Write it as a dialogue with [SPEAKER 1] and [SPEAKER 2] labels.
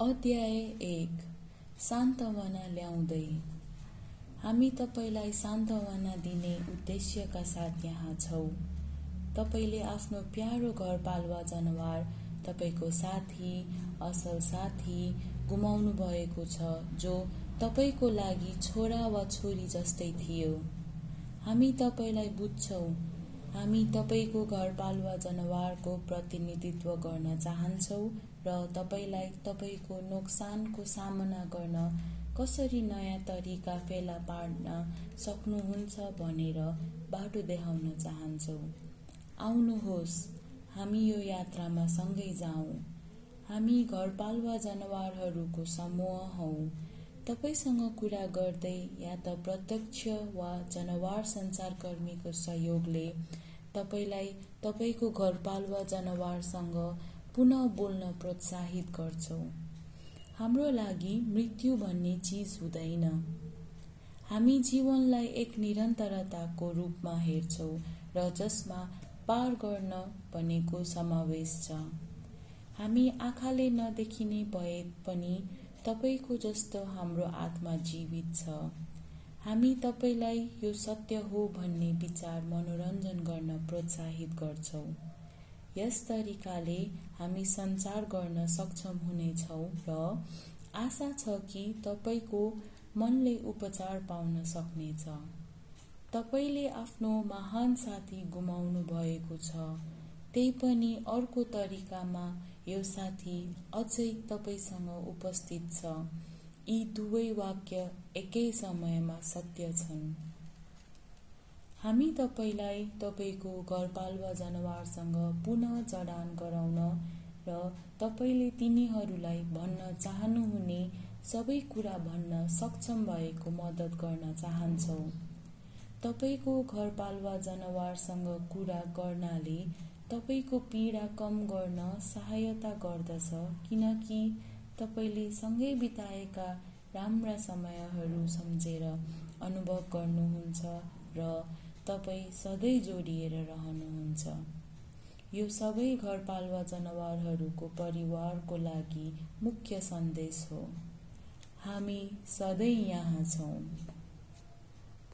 [SPEAKER 1] अध्याय एक सान्त्वना ल्याउँदै। हामी तपाईँलाई सान्त्वना दिने उद्देश्यका साथ यहाँ छौँ। तपाईँले आफ्नो प्यारो घरपालुवा जनावर तपाईँको साथी असल साथी गुमाउनु भएको छ जो तपाईँको लागि छोरा वा छोरी जस्तै थियो। हामी तपाईँलाई बुझ्छौँ हामी तपाईँको घरपालुवा जनावरको प्रतिनिधित्व गर्न चाहन्छौँ र तपाईँलाई तपाईँको नोक्सानको सामना गर्न कसरी नयाँ तरिका फेला पार्न सक्नुहुन्छ भनेर बाटो देखाउन चाहन्छौँ। आउनुहोस् हामी यो यात्रामा सँगै जाउँ। हामी घरपालुवा जनावरहरूको समूह हौ। तपाईँसँग कुरा गर्दै या त प्रत्यक्ष वा जनावर सञ्चारकर्मीको सहयोगले तपाईँलाई तपाईँको घरपालुवा जनावरसँग पुनः बोल्न प्रोत्साहित गर्छौँ। हाम्रो लागि मृत्यु भन्ने चिज हुँदैन। हामी जीवनलाई एक निरन्तरताको रूपमा हेर्छौँ र जसमा पार गर्न भनेको समावेश छ। हामी आँखाले नदेखिने भए पनि तपाईँको जस्तो हाम्रो आत्मा जीवित छ। हामी तपाईँलाई यो सत्य हो भन्ने विचार मनोरञ्जन गर्न प्रोत्साहित गर्छौँ। यस तरिकाले हामी सञ्चार गर्न सक्षम हुनेछौँ र आशा छ कि तपाईँको मनले उपचार पाउन सक्नेछ। तपाईँले आफ्नो महान साथी गुमाउनु भएको छ। त्यही पनि अर्को तरिकामा यो साथी अझै तपाईँसँग उपस्थित छ। यी दुवै वाक्य एकै समयमा सत्य छन्। हामी तपाईँलाई तपाईँको घरपालुवा जनावरसँग पुनः जडान गराउन र तपाईँले तिनीहरूलाई भन्न चाहनुहुने सबै कुरा भन्न सक्षम भएको मद्दत गर्न चाहन्छौँ। तपाईँको घरपालुवा जनावरसँग कुरा गर्नाले तपाईँको पीडा कम गर्न सहायता गर्दछ किनकि तपाईँले सँगै बिताएका राम्रा समयहरू सम्झेर अनुभव गर्नुहुन्छ र तपाईँ सधैँ जोडिएर रहनुहुन्छ। यो सबै घरपालुवा जनावरहरूको परिवारको लागि मुख्य सन्देश हो। हामी सधैँ यहाँ छौँ।